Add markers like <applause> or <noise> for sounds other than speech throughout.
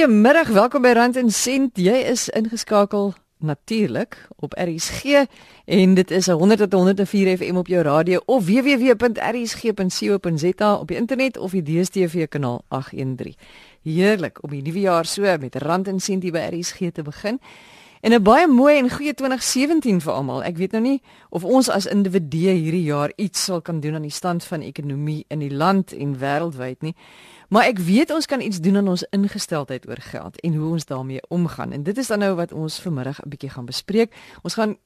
Goeiemiddag, welkom by Rand en Sent. Jy is ingeskakel natuurlik op RSG en dit is 100 tot 104 FM op jou radio of www.rsg.co.za op die internet of die DStv kanaal 813. Heerlik om die nuwe jaar so met Rand en Sent by RSG te begin. En 'n baie mooi en goeie 2017 vir almal. Ek weet nou nie of ons as individue hierdie jaar iets sal kan doen aan die stand van ekonomie in die land en wêreldwyd nie. Maar ek weet ons kan iets doen aan ons ingesteldheid oor geld en hoe ons daarmee omgaan. En dit is dan nou wat ons vanmiddag 'n bietjie gaan bespreek. Ons gaan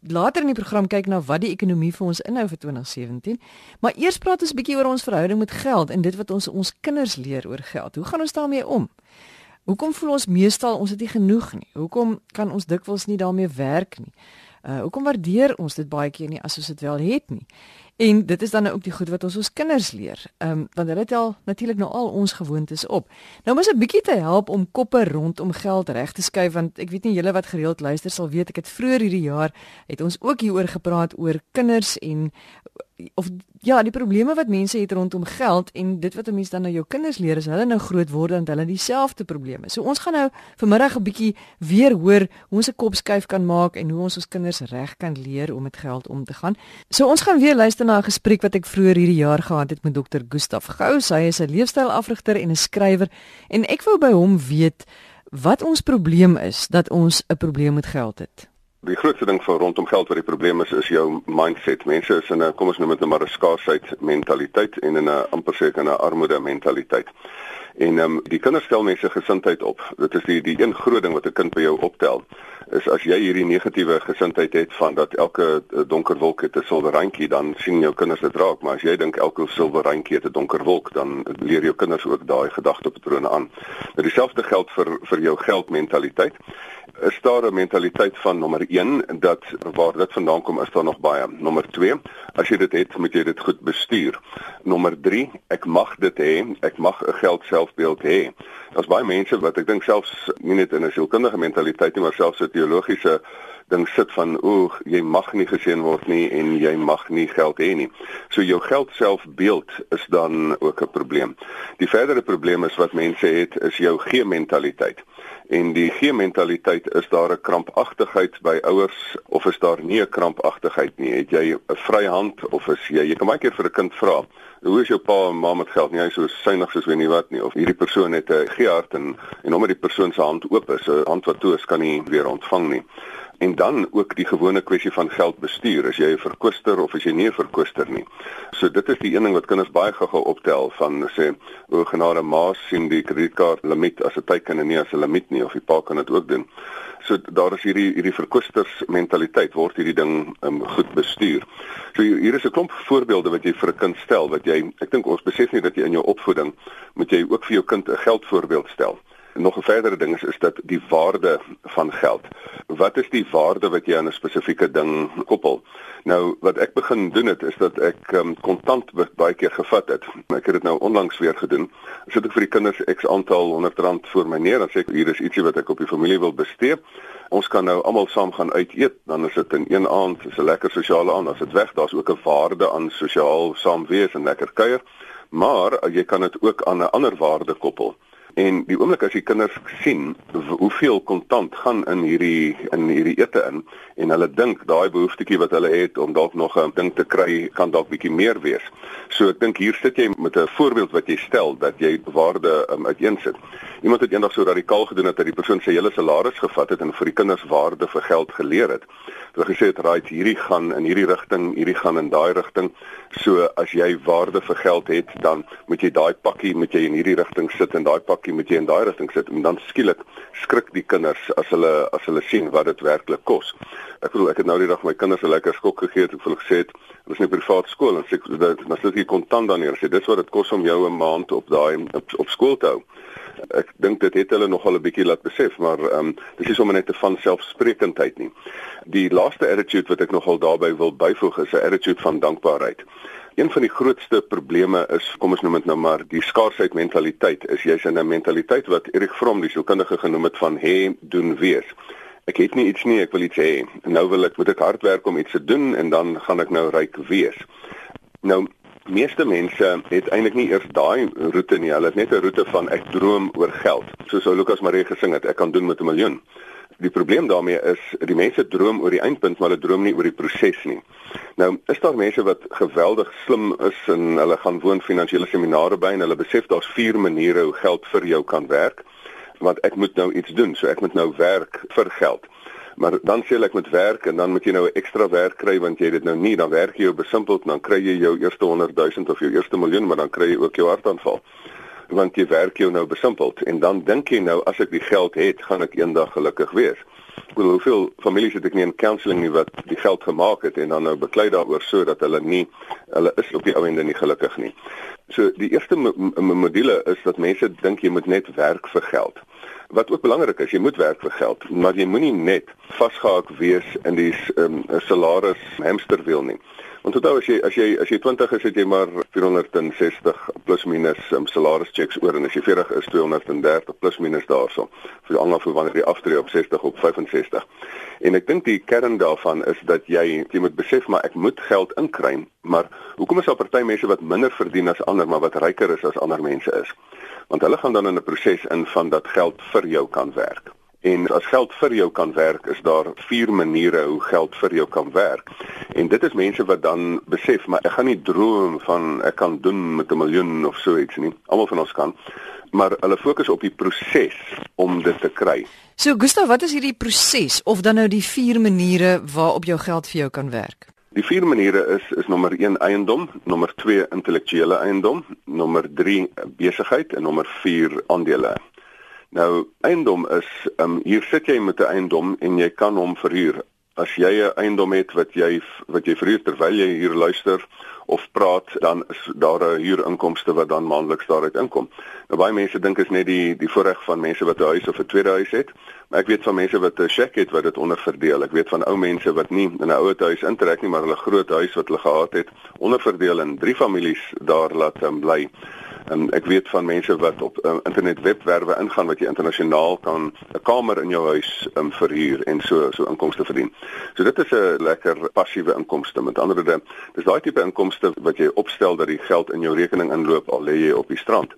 later in die program kyk na wat die ekonomie vir ons inhou vir 2017. Maar eers praat ons 'n bietjie oor ons verhouding met geld en dit wat ons ons kinders leer oor geld. Hoe gaan ons daarmee om? Hoekom voel ons meestal ons het nie genoeg nie? Hoekom kan ons dikwels nie daarmee werk nie? Uh hoekom waardeer ons dit baie keer nie as ons dit wel het nie? En dit is dan ook die goed wat ons ons kinders leer. Ehm um, want hulle tel natuurlik nou al ons gewoontes op. Nou moet 'n bietjie te help om koppe rondom geld reg te skuif want ek weet nie julle wat gereeld luister sal weet ek het vroeër hierdie jaar het ons ook hieroor gepraat oor kinders en of ja, die probleme wat mense het rondom geld en dit wat 'n mens dan nou jou kinders leer is hulle nou groot word en hulle dieselfde probleme. So ons gaan nou vanmiddag 'n bietjie weer hoor hoe ons 'n kop skuif kan maak en hoe ons ons kinders reg kan leer om met geld om te gaan. So ons gaan weer luister na 'n gesprek wat ek vroeër hierdie jaar gehad het met dokter Gustaf Gous. Hy is 'n leefstylafrigter en 'n skrywer en ek wou by hom weet wat ons probleem is dat ons 'n probleem met geld het. Die grootste ding van rondom geld wat die probleem is is jou mindset. Mense is in 'n kom ons noem dit nou maar 'n skaarsheid mentaliteit en in 'n amper seker 'n armoede mentaliteit. En ehm um, die kinders stel mense gesindheid op. Dit is die die een groot ding wat 'n kind by jou optel. Is as jy hierdie negatiewe gesindheid het van dat elke eh, donker wolk het 'n silwer randjie, dan sien jou kinders dit raak, maar as jy dink elke silwer randjie het 'n donker wolk, dan leer jou kinders ook daai gedagtepatrone aan. Nou dieselfde geld vir vir jou geldmentaliteit is daar 'n mentaliteit van nommer 1 dat waar dit vandaan kom is daar nog baie. Nommer 2, as jy dit het, moet jy dit goed bestuur. Nommer 3, ek mag dit hê, ek mag 'n geld selfbeeld hê. Daar's baie mense wat ek dink selfs nie net in 'n sielkundige mentaliteit nie, maar selfs 'n teologiese ding sit van o, jy mag nie geseën word nie en jy mag nie geld hê nie. So jou geld selfbeeld is dan ook 'n probleem. Die verdere probleem is wat mense het is jou G-mentaliteit en die G-mentaliteit is daar 'n krampagtigheid by ouers of is daar nie 'n krampagtigheid nie? Het jy 'n vrye hand of is jy jy kan baie keer vir 'n kind vra hoe is jou pa en ma met geld? Nie hy is so suinig soos weet nie wat nie. Of hierdie persoon het 'n G-hart en en omdat die persoon se hand oop is 'n hand wat toe is kan nie weer ontvang nie en dan ook die gewone kwessie van geld bestuur as jy 'n verkwister of as jy nie 'n verkwister nie. So dit is die een ding wat kinders baie gou-gou optel van sê o genade maas sien die kredietkaart limiet as 'n teken en nie as 'n limiet nie of die pa kan dit ook doen. So daar is hierdie hierdie verkwisters mentaliteit word hierdie ding um, goed bestuur. So hier is 'n klomp voorbeelde wat jy vir 'n kind stel wat jy ek dink ons besef nie dat jy in jou opvoeding moet jy ook vir jou kind 'n geldvoorbeeld stel. Nog 'n verdere ding is is dat die waarde van geld. Wat is die waarde wat jy aan 'n spesifieke ding koppel? Nou wat ek begin doen het is dat ek um, kontant baie keer gevat het. Ek het dit nou onlangs weer gedoen. Sit ek vir die kinders X aantal 100 rand voor my neer en sê ek hier is ietsie wat ek op die familie wil bestee. Ons kan nou almal saam gaan uit eet, dan is dit in een aand, dis 'n lekker sosiale aand. As dit weg, daar's ook 'n waarde aan sosiaal saam wees en lekker kuier. Maar jy kan dit ook aan 'n ander waarde koppel. En die oomblik as die kinders sien hoeveel kontant gaan in hierdie in hierdie ete in en hulle dink daai behoeftetjie wat hulle het om dalk nog 'n ding te kry kan dalk bietjie meer wees. So ek dink hier sit jy met 'n voorbeeld wat jy stel dat jy waarde um, uiteensit. Iemand het eendag so radikaal gedoen dat hy die persoon se hele salaris gevat het en vir die kinders waarde vir geld geleer het. Hulle gesê het right hierdie gaan in hierdie rigting, hierdie gaan in daai rigting. So as jy waarde vir geld het, dan moet jy daai pakkie moet jy in hierdie rigting sit en daai pakkie pakkie moet jy in daai rigting sit en dan skielik skrik die kinders as hulle as hulle sien wat dit werklik kos. Ek bedoel ek het nou die dag my kinders 'n lekker skok gegee het ek vir gesê het ons is nie privaat skool en sê dat dan sit jy kontant dan hier sê dis wat dit kos om jou 'n maand op daai op, op skool te hou. Ek dink dit het hulle nogal 'n bietjie laat besef maar ehm um, dis nie sommer net 'n van selfsprekendheid nie. Die laaste attitude wat ek nogal daarbey wil byvoeg is 'n attitude van dankbaarheid. Een van die grootste probleme is, kom ons noem dit nou maar, die skaarsheid mentaliteit. Is jy's in 'n mentaliteit wat Erik Fromm die sielkundige genoem het van hê doen wees. Ek het nie iets nie, ek wil iets hê. Nou wil ek moet ek hard werk om iets te doen en dan gaan ek nou ryk wees. Nou Meeste mense het eintlik nie eers daai roete nie. Hulle het net 'n roete van ek droom oor geld. Soos ou Lukas Marie gesing het, ek kan doen met 'n miljoen. Die probleem daarmee is die mense droom oor die eindpunt, maar hulle droom nie oor die proses nie. Nou, is daar mense wat geweldig slim is en hulle gaan woon finansiële seminare by en hulle besef daar's vier maniere hoe geld vir jou kan werk. Want ek moet nou iets doen, so ek moet nou werk vir geld. Maar dan sê ek met werk en dan moet jy nou 'n ekstra werk kry want jy dit nou nie, dan werk jy jou besimpeld en dan kry jy jou eerste 100 000 of jou eerste miljoen, maar dan kry jy ook jou hartaanval. Want jy werk jou nou besimpeld en dan dink jy nou as ek die geld het, gaan ek eendag gelukkig wees. Ek bedoel hoeveel families het ek nie in counselling nie wat die geld gemaak het en dan nou beklei daaroor sodat hulle nie hulle is op die ou ende nie gelukkig nie. So die eerste module is dat mense dink jy moet net werk vir geld. Wat ook belangrik is, jy moet werk vir geld, maar jy moenie net vasgehaak wees in die um, salaris hamsterwiel nie. Want onthou as jy as jy as jy 20 is, het jy maar 460 plus minus um, salaris checks oor en as jy 40 is 230 plus minus daarso. Vir almal vir wanneer jy aftree op 60 op 65. En ek dink die kern daarvan is dat jy jy moet besef maar ek moet geld inkry, maar hoekom is daar party mense wat minder verdien as ander maar wat ryker is as ander mense is? Want hulle gaan dan in 'n proses in van dat geld vir jou kan werk. En as geld vir jou kan werk, is daar vier maniere hoe geld vir jou kan werk. En dit is mense wat dan besef, maar ek gaan nie droom van ek kan doen met 'n miljoen of so iets nie. Almal van ons kan. Maar hulle fokus op die proses om dit te kry. So Gustav, wat is hierdie proses of dan nou die vier maniere waarop jou geld vir jou kan werk? Die vier maniere is is nommer 1 eiendom, nommer 2 intellektuele eiendom, nommer 3 besigheid en nommer 4 aandele. Nou eiendom is um, hier sit jy met 'n eiendom en jy kan hom verhuur. As jy 'n eiendom het wat jy wat jy verhuur terwyl jy hier luister of praat, dan is daar 'n huurinkomste wat dan maandeliks daaruit inkom. Nou baie mense dink is net die die voorreg van mense wat 'n huis of 'n tweede huis het, maar ek weet van mense wat 'n shack het wat dit onderverdeel. Ek weet van ou mense wat nie in 'n ouer huis intrek nie, maar hulle groot huis wat hulle gehad het, onderverdeel in drie families daar laat um, bly. En ek weet van mense wat op uh, internet webwerwe ingaan wat jy internasionaal kan 'n kamer in jou huis um, verhuur en so so inkomste verdien. So dit is 'n lekker passiewe inkomste. Met ander woorde, dis daai tipe inkomste wat jy opstel dat die geld in jou rekening inloop al lê jy op die strand.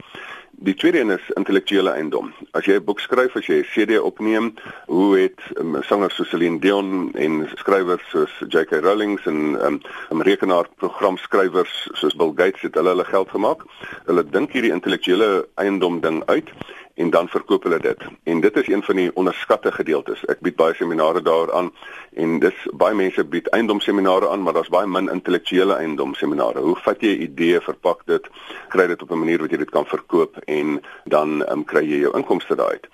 Die tweede een is intellektuele eiendom. As jy 'n boek skryf, as jy 'n CD opneem, hoe het um, sangers soos Celine Dion en skrywers soos J.K. Rowling en um, um, rekenaarprogramskrywers soos Bill Gates het hulle hulle geld gemaak. Hulle dink hierdie intellektuele eiendom ding uit en dan verkoop hulle dit. En dit is een van die onderskatte gedeeltes. Ek bied baie seminare daaraan en dis baie mense bied eiendomseminare aan, maar daar's baie min intellektuele eiendomseminare. Hoe vat jy 'n idee, verpak dit, kry dit op 'n manier wat jy dit kan verkoop en dan um, kry jy jou inkomste daaruit.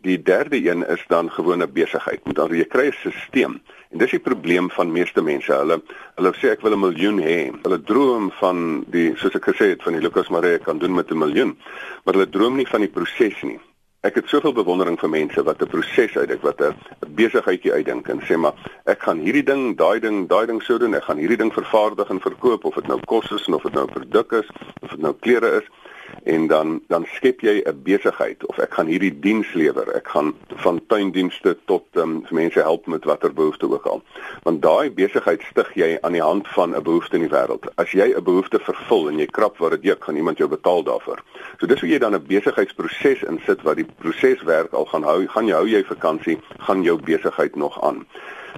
Die derde een is dan gewone besigheid. Moet dan jy kry 'n stelsel. En dis die probleem van meeste mense. Hulle hulle sê ek wil 'n miljoen hê. Hulle droom van die soos ek gesê het van die Lucas Maree kan doen met 'n miljoen. Maar hulle droom nie van die proses nie. Ek het soveel bewondering vir mense wat 'n proses uitdink, wat 'n besigheidjie uitdink en sê maar ek gaan hierdie ding, daai ding, daai ding sou doen. Ek gaan hierdie ding vervaardig en verkoop of dit nou kos is of dit nou 'n produk is of dit nou klere is en dan dan skep jy 'n besigheid of ek gaan hierdie diens lewer. Ek gaan van tuindienste tot um, mense help met watter behoefte ook al. Want daai besigheid stig jy aan die hand van 'n behoefte in die wêreld. As jy 'n behoefte vervul en jy krap waar dit juk, gaan iemand jou betaal daarvoor. So dis hoe jy dan 'n besigheidsproses insit wat die proses werk al gaan hou, gaan jy hou jy vakansie, gaan jou besigheid nog aan.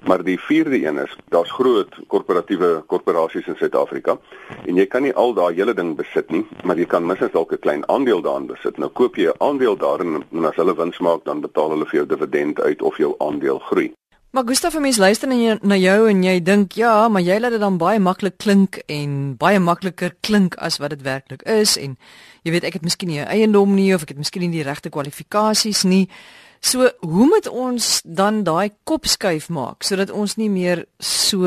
Maar die vierde een is, daar's groot korporatiewe korporasies in Suid-Afrika en jy kan nie al daai hele ding besit nie, maar jy kan minstens dalk 'n klein aandeel daarin besit. Nou koop jy 'n aandeel daarin en as hulle wins maak, dan betaal hulle vir jou dividend uit of jou aandeel groei. Maar Gustaf, mense luister na jou, na jou en jy dink, ja, maar jy laat dit dan baie maklik klink en baie makliker klink as wat dit werklik is en jy weet ek het miskien nie 'n eiendom nie of ek het miskien nie die regte kwalifikasies nie. So, hoe moet ons dan daai kop skuif maak sodat ons nie meer so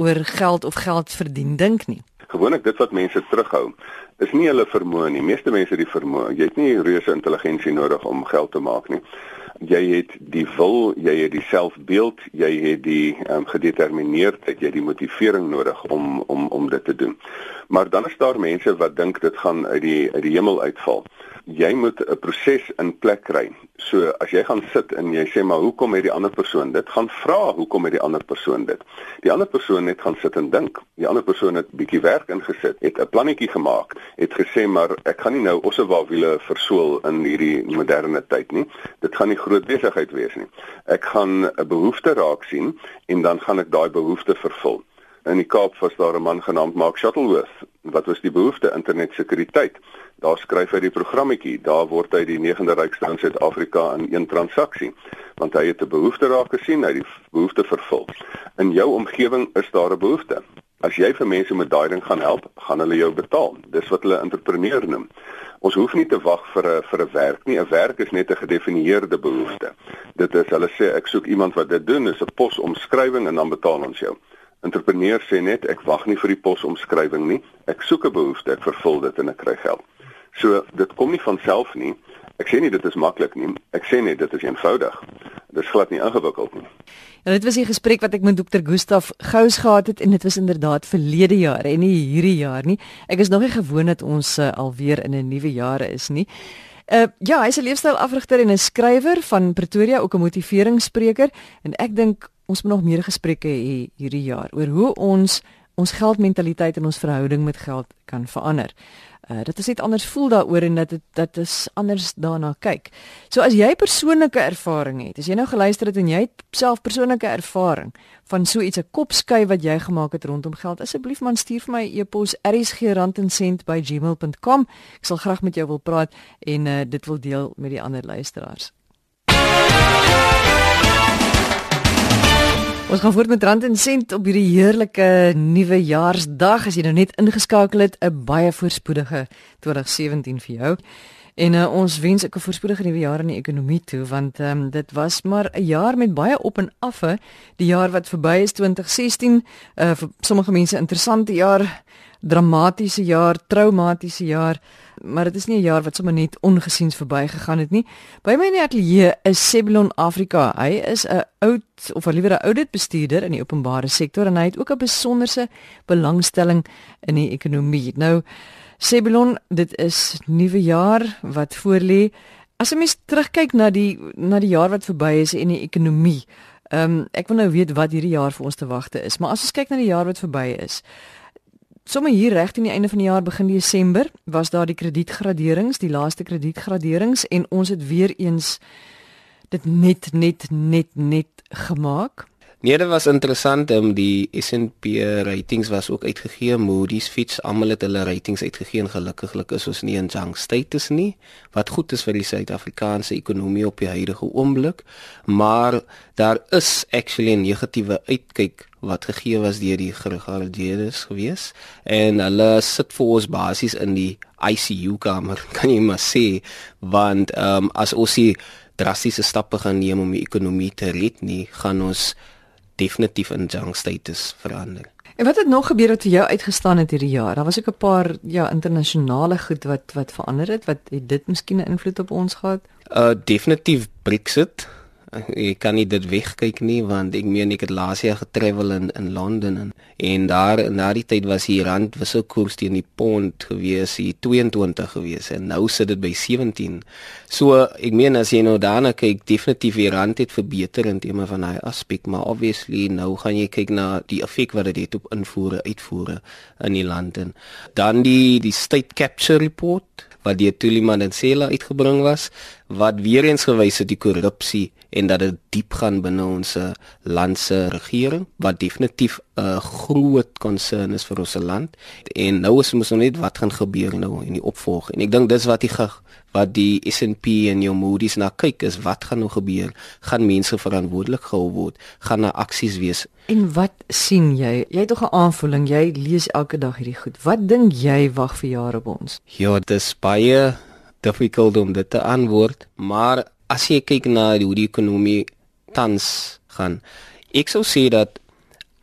oor geld of geld verdien dink nie? Gewoonlik dit wat mense terughou, is nie hulle vermoë nie. Meeste mense die vermoë. Jy het nie reuse intelligensie nodig om geld te maak nie. Jy het die wil, jy het die selfbeeld, jy het die um, gedetermineerdheid, jy het die motivering nodig om om om dit te doen. Maar dan is daar mense wat dink dit gaan uit die uit die hemel uitval jy moet 'n proses in plek kry. So as jy gaan sit en jy sê maar hoekom het die ander persoon dit? Gaan vra hoekom het die ander persoon dit? Die ander persoon net gaan sit en dink. Die ander persoon het bietjie werk ingesit, het 'n plannetjie gemaak, het gesê maar ek gaan nie nou ossewa wiele versoel in hierdie moderne tyd nie. Dit gaan nie groot besigheid wees nie. Ek gaan 'n behoefte raak sien en dan gaan ek daai behoefte vervul. In die Kaap was daar 'n man genaamd Mark Shuttleworth. Wat was die behoefte? Internetsekuriteit. Daar skryf hy die programmetjie. Daar word hy die 9de rykste in Suid-Afrika in een transaksie, want hy het 'n behoefte raak gesien, hy het die behoefte vervul. In jou omgewing is daar 'n behoefte. As jy vir mense met daai ding gaan help, gaan hulle jou betaal. Dis wat hulle entrepreneur noem. Ons hoef nie te wag vir 'n vir 'n werk nie. 'n Werk is net 'n gedefinieerde behoefte. Dit is hulle sê ek soek iemand wat dit doen, is 'n posomskrywing en dan betaal ons jou. Entrepreneur sê net ek wag nie vir die posomskrywing nie. Ek soek 'n behoefte, ek vervul dit en ek kry geld. So dit kom nie van self nie. Ek sê nie dit is maklik nie. Ek sê net dit is eenvoudig. Dit is glad nie ingewikkeld nie. Ja, dit was 'n gesprek wat ek met dokter Gustaf Gous gehad het en dit was inderdaad verlede jaar en nie hierdie jaar nie. Ek is nog nie gewoond dat ons uh, alweer in 'n nuwe jaar is nie. Uh ja, hy's 'n leefstylafrigter en 'n skrywer van Pretoria, ook 'n motiveringsspreker en ek dink ons moet nog meer gesprekke hê hierdie jaar oor hoe ons ons geldmentaliteit en ons verhouding met geld kan verander. Uh, dit is net anders voel daaroor en dat dit dat is anders daarna kyk. So as jy persoonlike ervaring het, as jy nou geluister het en jy het self persoonlike ervaring van so iets 'n kopskuif wat jy gemaak het rondom geld, asseblief man stuur vir my e-pos rsg@gmail.com. Ek sal graag met jou wil praat en uh, dit wil deel met die ander luisteraars. Ons gaan voort met Rand en Sent op hierdie heerlike nuwe jaarsdag. As jy nou net ingeskakel het, 'n baie voorspoedige 2017 vir jou. En uh, ons wens 'n voorspoedige nuwe jaar in die ekonomie toe want um, dit was maar 'n jaar met baie op en affe. Die jaar wat verby is 2016, uh, vir sommige mense interessante jaar, dramatiese jaar, traumatiese jaar maar dit is nie 'n jaar wat sommer net ongesiens verbygegaan het nie. By my in die ateljee is Seblon Afrika. Hy is 'n oud of liewer 'n audit bestuurder in die openbare sektor en hy het ook 'n besonderse belangstelling in die ekonomie. Nou Seblon, dit is nuwe jaar wat voorlê. As jy mens terugkyk na die na die jaar wat verby is en die ekonomie. Ehm um, ek wil nou weet wat hierdie jaar vir ons te wagte is, maar as ons kyk na die jaar wat verby is, sommer hier reg teen die einde van die jaar begin Desember was daar die kredietgraderings, die laaste kredietgraderings en ons het weer eens dit net net net net gemaak. Nee, dit was interessant um, die S&P ratings was ook uitgegee, Moody's, Fitch, almal het hulle ratings uitgegee en gelukkiglik is ons nie in junk status nie, wat goed is vir die Suid-Afrikaanse ekonomie op die huidige oomblik, maar daar is actually 'n negatiewe uitkyk wat gegee was deur die geregardeerdes gewees. En hulle sit vir ons basies in die ICU kamer, <laughs> kan jy maar sê, want ehm um, as ons die drastiese stappe gaan neem om die ekonomie te red nie, gaan ons definitief in junk status verander. En wat het nog gebeur wat vir jou uitgestaan het hierdie jaar? Daar was ook 'n paar ja internasionale goed wat wat verander het. Wat het dit miskien 'n invloed op ons gehad? Uh definitief Brexit ek kan nie dit wegkyk nie want ek meen ek het laas jaar getravel in in Londen en, en daar na die tyd was die rand wisselkoers teen die pond gewees hier 22 gewees en nou sit dit by 17 so ek meen as jy nou daarna kyk definitief die rand het verbeter in terme van hy aspek maar obviously nou gaan jy kyk na die effek wat dit het op invoere uitvoere in die land en dan die die state capture report wat deur Tuliman en Sela uitgebring was wat weer eens gewys het die korrupsie en dat dit diep gaan binne ons land se regering wat definitief 'n groot konsern is vir ons land. En nou is ons net wat gaan gebeur nou in die opvolg en ek dink dis wat die wat die S&P en jou Moody's na kyk is wat gaan nou gebeur? Gaan mense verantwoordelik gehou word? Gaan daar aksies wees? En wat sien jy? Jy het tog 'n aanvoeling jy lees elke dag hierdie goed. Wat dink jy wag vir jare op ons? Ja dis baie difficult om dit te antwoord maar as jy kyk na hoe die ekonomie tans gaan, ek sou sê dat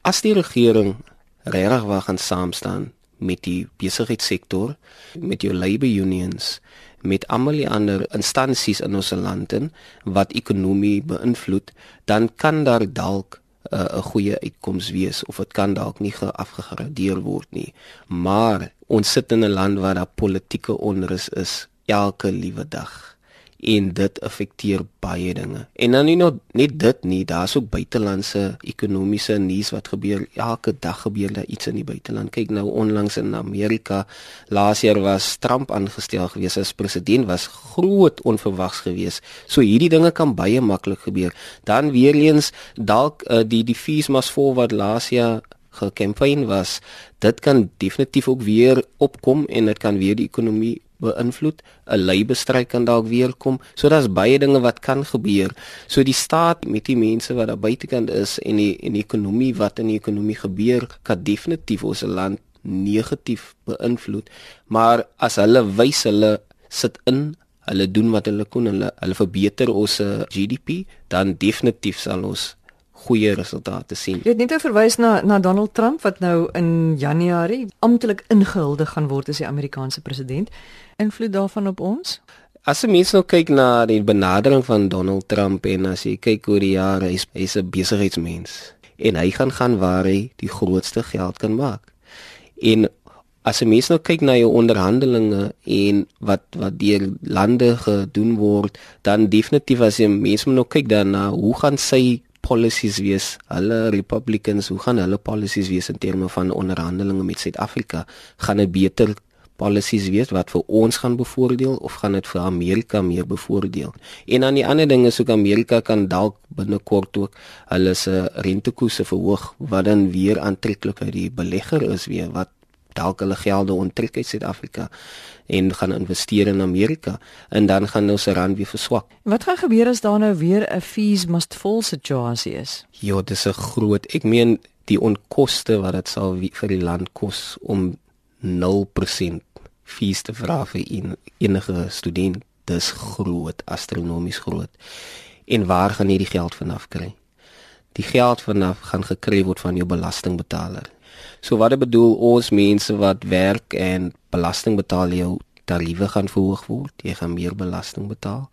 as die regering regtig wou gaan saam staan met die besigheidssektor, met jou labor unions, met almal die ander instansies in ons land en wat ekonomie beïnvloed, dan kan daar dalk uh, 'n goeie uitkoms wees of dit kan dalk nie geafgegradeer word nie. Maar ons sit in 'n land waar daar politieke onrus is elke liewe dag en dit affekteer baie dinge. En dan nie net net dit nie, daar's ook buitelandse ekonomiese nuus wat gebeur. Elke dag gebeur daar iets in die buiteland. Kyk nou onlangs in Amerika, laas jaar was Trump aangestel gewees as president was groot onverwags gewees. So hierdie dinge kan baie maklik gebeur. Dan weer eens dalk uh, die die fees mas voor wat laas jaar gekampanje was, dit kan definitief ook weer opkom en dit kan weer die ekonomie beïnvloed. 'n Leibestryk kan dalk weer kom. So daar's baie dinge wat kan gebeur. So die staat met die mense wat daar buitekant is en die en die ekonomie wat in die ekonomie gebeur, kan definitief ons land negatief beïnvloed. Maar as hulle wys hulle sit in Hulle doen wat hulle kon hulle hulle verbeter ons eh, GDP dan definitief sal ons goeie resultate sien. Jy het net verwys na na Donald Trump wat nou in Januarie amptelik ingehuldig gaan word as die Amerikaanse president. Invloed daarvan op ons? As jy mens nou kyk na die benadering van Donald Trump en as jy kyk oor die jare, hy's hy's 'n besigheidsmens en hy gaan gaan waar hy die grootste geld kan maak. En as jy mens nou kyk na jou onderhandelinge en wat wat deur lande gedoen word, dan definitief as jy mens nou kyk daarna, hoe gaan sy policies wees? Hulle Republicans, hoe gaan hulle policies wees in terme van onderhandelinge met Suid-Afrika? Gaan dit beter policies wees wat vir ons gaan bevoordeel of gaan dit vir Amerika meer bevoordeel? En dan die ander ding is ook Amerika kan dalk binnekort ook hulle se rentekoerse verhoog wat dan weer aantreklik uit die belegger is weer wat dalk hulle gelde onttrek uit Suid-Afrika en gaan investeer in Amerika en dan gaan nou se rand weer verswak. Wat gaan gebeur as daar nou weer 'n fees must fall situasie is? Ja, dis 'n groot. Ek meen die onkoste wat dit sal vir die land kos om 0% fees te vra vir en, enige student, dis groot, astronomies groot. En waar gaan jy die geld vanaf kry? Die geld vanaf gaan gekry word van jou belastingbetaler. So wat ek bedoel ons mense wat werk en belasting betaal jou tariewe gaan verhoog word. Jy gaan meer belasting betaal.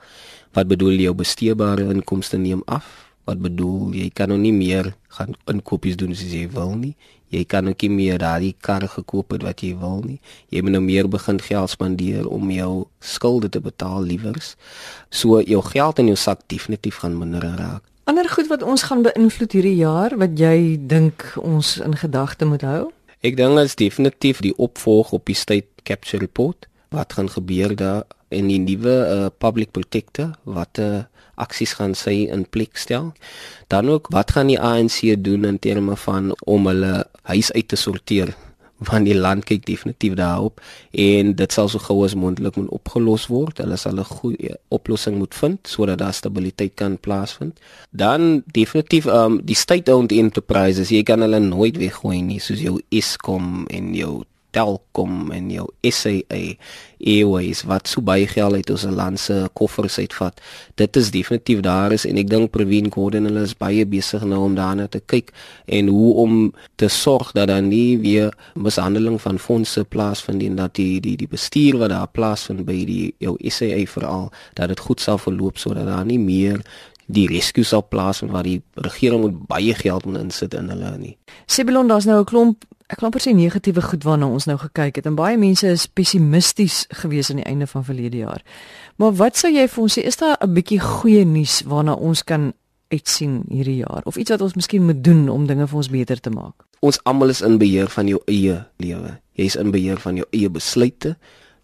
Wat bedoel jou besteedbare inkomste neem af? Wat bedoel jy kan nou nie meer gaan inkopies doen soos jy wil nie. Jy kan ook nie meer daai kar gekoop het wat jy wil nie. Jy moet nou meer begin geld spandeer om jou skulde te betaal liewers. So jou geld in jou sak definitief gaan minder raak. Ander goed wat ons gaan beïnvloed hierdie jaar wat jy dink ons in gedagte moet hou? Ek dink is definitief die opvolg op die state capture report. Wat gaan gebeur daar in die nuwe uh, public protector wat uh, aksies gaan sy in plek stel? Dan ook wat gaan die ANC doen in terme van om hulle huis uit te sorteer? Van die land kyk definitief daarop en dit sal so gou as moontlik moet opgelos word. Hulle sal 'n goeie oplossing moet vind sodat daar stabiliteit kan plaasvind. Dan definitief um die state-owned enterprises, jy kan hulle nooit weggooi nie soos jou Eskom en jou Telkom en jou SAA Airways wat so baie geld uit ons land se koffers uitvat. Dit is definitief daar is en ek dink Provin Gordon hulle is baie besig nou om daarna te kyk en hoe om te sorg dat daar nie weer mishandeling van fondse plaasvind en dat die die die bestuur wat daar plaasvind by die jou SAA veral dat dit goed sal verloop sodat daar nie meer die rescue sal plaasvind waar die regering moet baie geld moet insit in hulle nie. Sibelon daar's nou 'n klomp ek kan presies negatiewe goed waarna ons nou gekyk het en baie mense is pessimisties gewees aan die einde van verlede jaar. Maar wat sou jy vir ons sê is daar 'n bietjie goeie nuus waarna ons kan uitsien hierdie jaar of iets wat ons miskien moet doen om dinge vir ons beter te maak? Ons almal is in beheer van jou eie lewe. Jy's in beheer van jou eie besluite.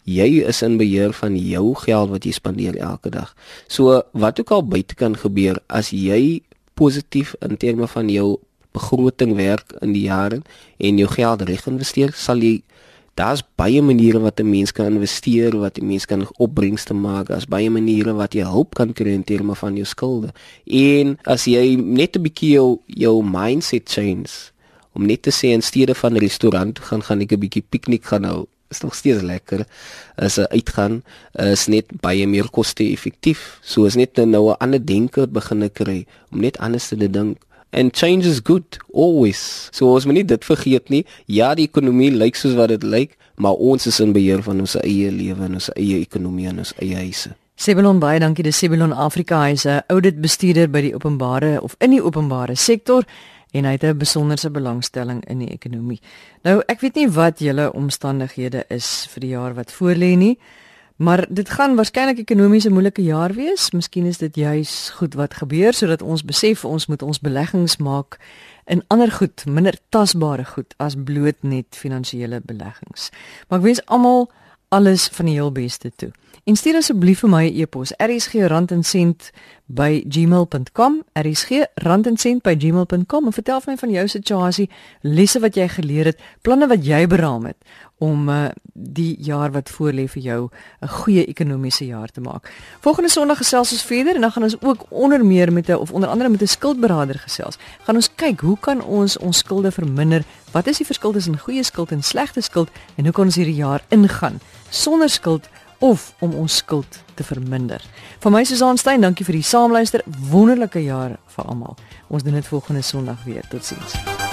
Jy is in beheer van jou geld wat jy spandeer elke dag. So wat ook al buite kan gebeur as jy positief in terme van jou begroting werk in die jare en jou geld reg investeer, sal jy daar's baie maniere wat 'n mens kan investeer, wat 'n mens kan opbrengste maak, daar's baie maniere wat jy hulp kan kry in terme van jou skulde. En as jy net 'n bietjie jou jou mindset change om net te sê in steede van 'n restaurant gaan gaan ek 'n bietjie piknik gaan hou is nog steeds lekker as 'n uitgaan is net baie meer koste-effektief so is net nou 'n ander denke begin kry om net anders te dink and change is good always. So ons moet nie dit vergeet nie. Ja, die ekonomie lyk soos wat dit lyk, maar ons is in beheer van ons eie lewe en ons eie ekonomie en ons eie huise. Sebelon baie dankie. Dis Sebelon Afrika hy's 'n auditbestuurder by die openbare of in die openbare sektor en hy het 'n besonderse belangstelling in die ekonomie. Nou, ek weet nie wat julle omstandighede is vir die jaar wat voorlê nie, Maar dit gaan waarskynlik 'n ekonomiese moeilike jaar wees. Miskien is dit juis goed wat gebeur sodat ons besef ons moet ons beleggings maak in ander goed, minder tasbare goed as bloot net finansiële beleggings. Maar ek wens almal alles van die heel beste toe. En stuur asseblief vir my 'n e e-pos rsg@gmail.com rsg@gmail.com en vertel vir my van jou situasie, lesse wat jy geleer het, planne wat jy beraam het om uh, die jaar wat voorlê vir jou 'n goeie ekonomiese jaar te maak. Volgende Sondag gesels ons verder en dan gaan ons ook onder meer met 'n of onder andere met 'n skuldberader gesels. Gaan ons kyk hoe kan ons ons skulde verminder? Wat is die verskil tussen goeie skuld en slegte skuld en hoe kan ons hierdie jaar ingaan sonder skuld of om ons skuld te verminder. Vir my Susan Stein, dankie vir die saamluister. Wonderlike jaar vir almal. Ons doen dit volgende Sondag weer. Totsiens.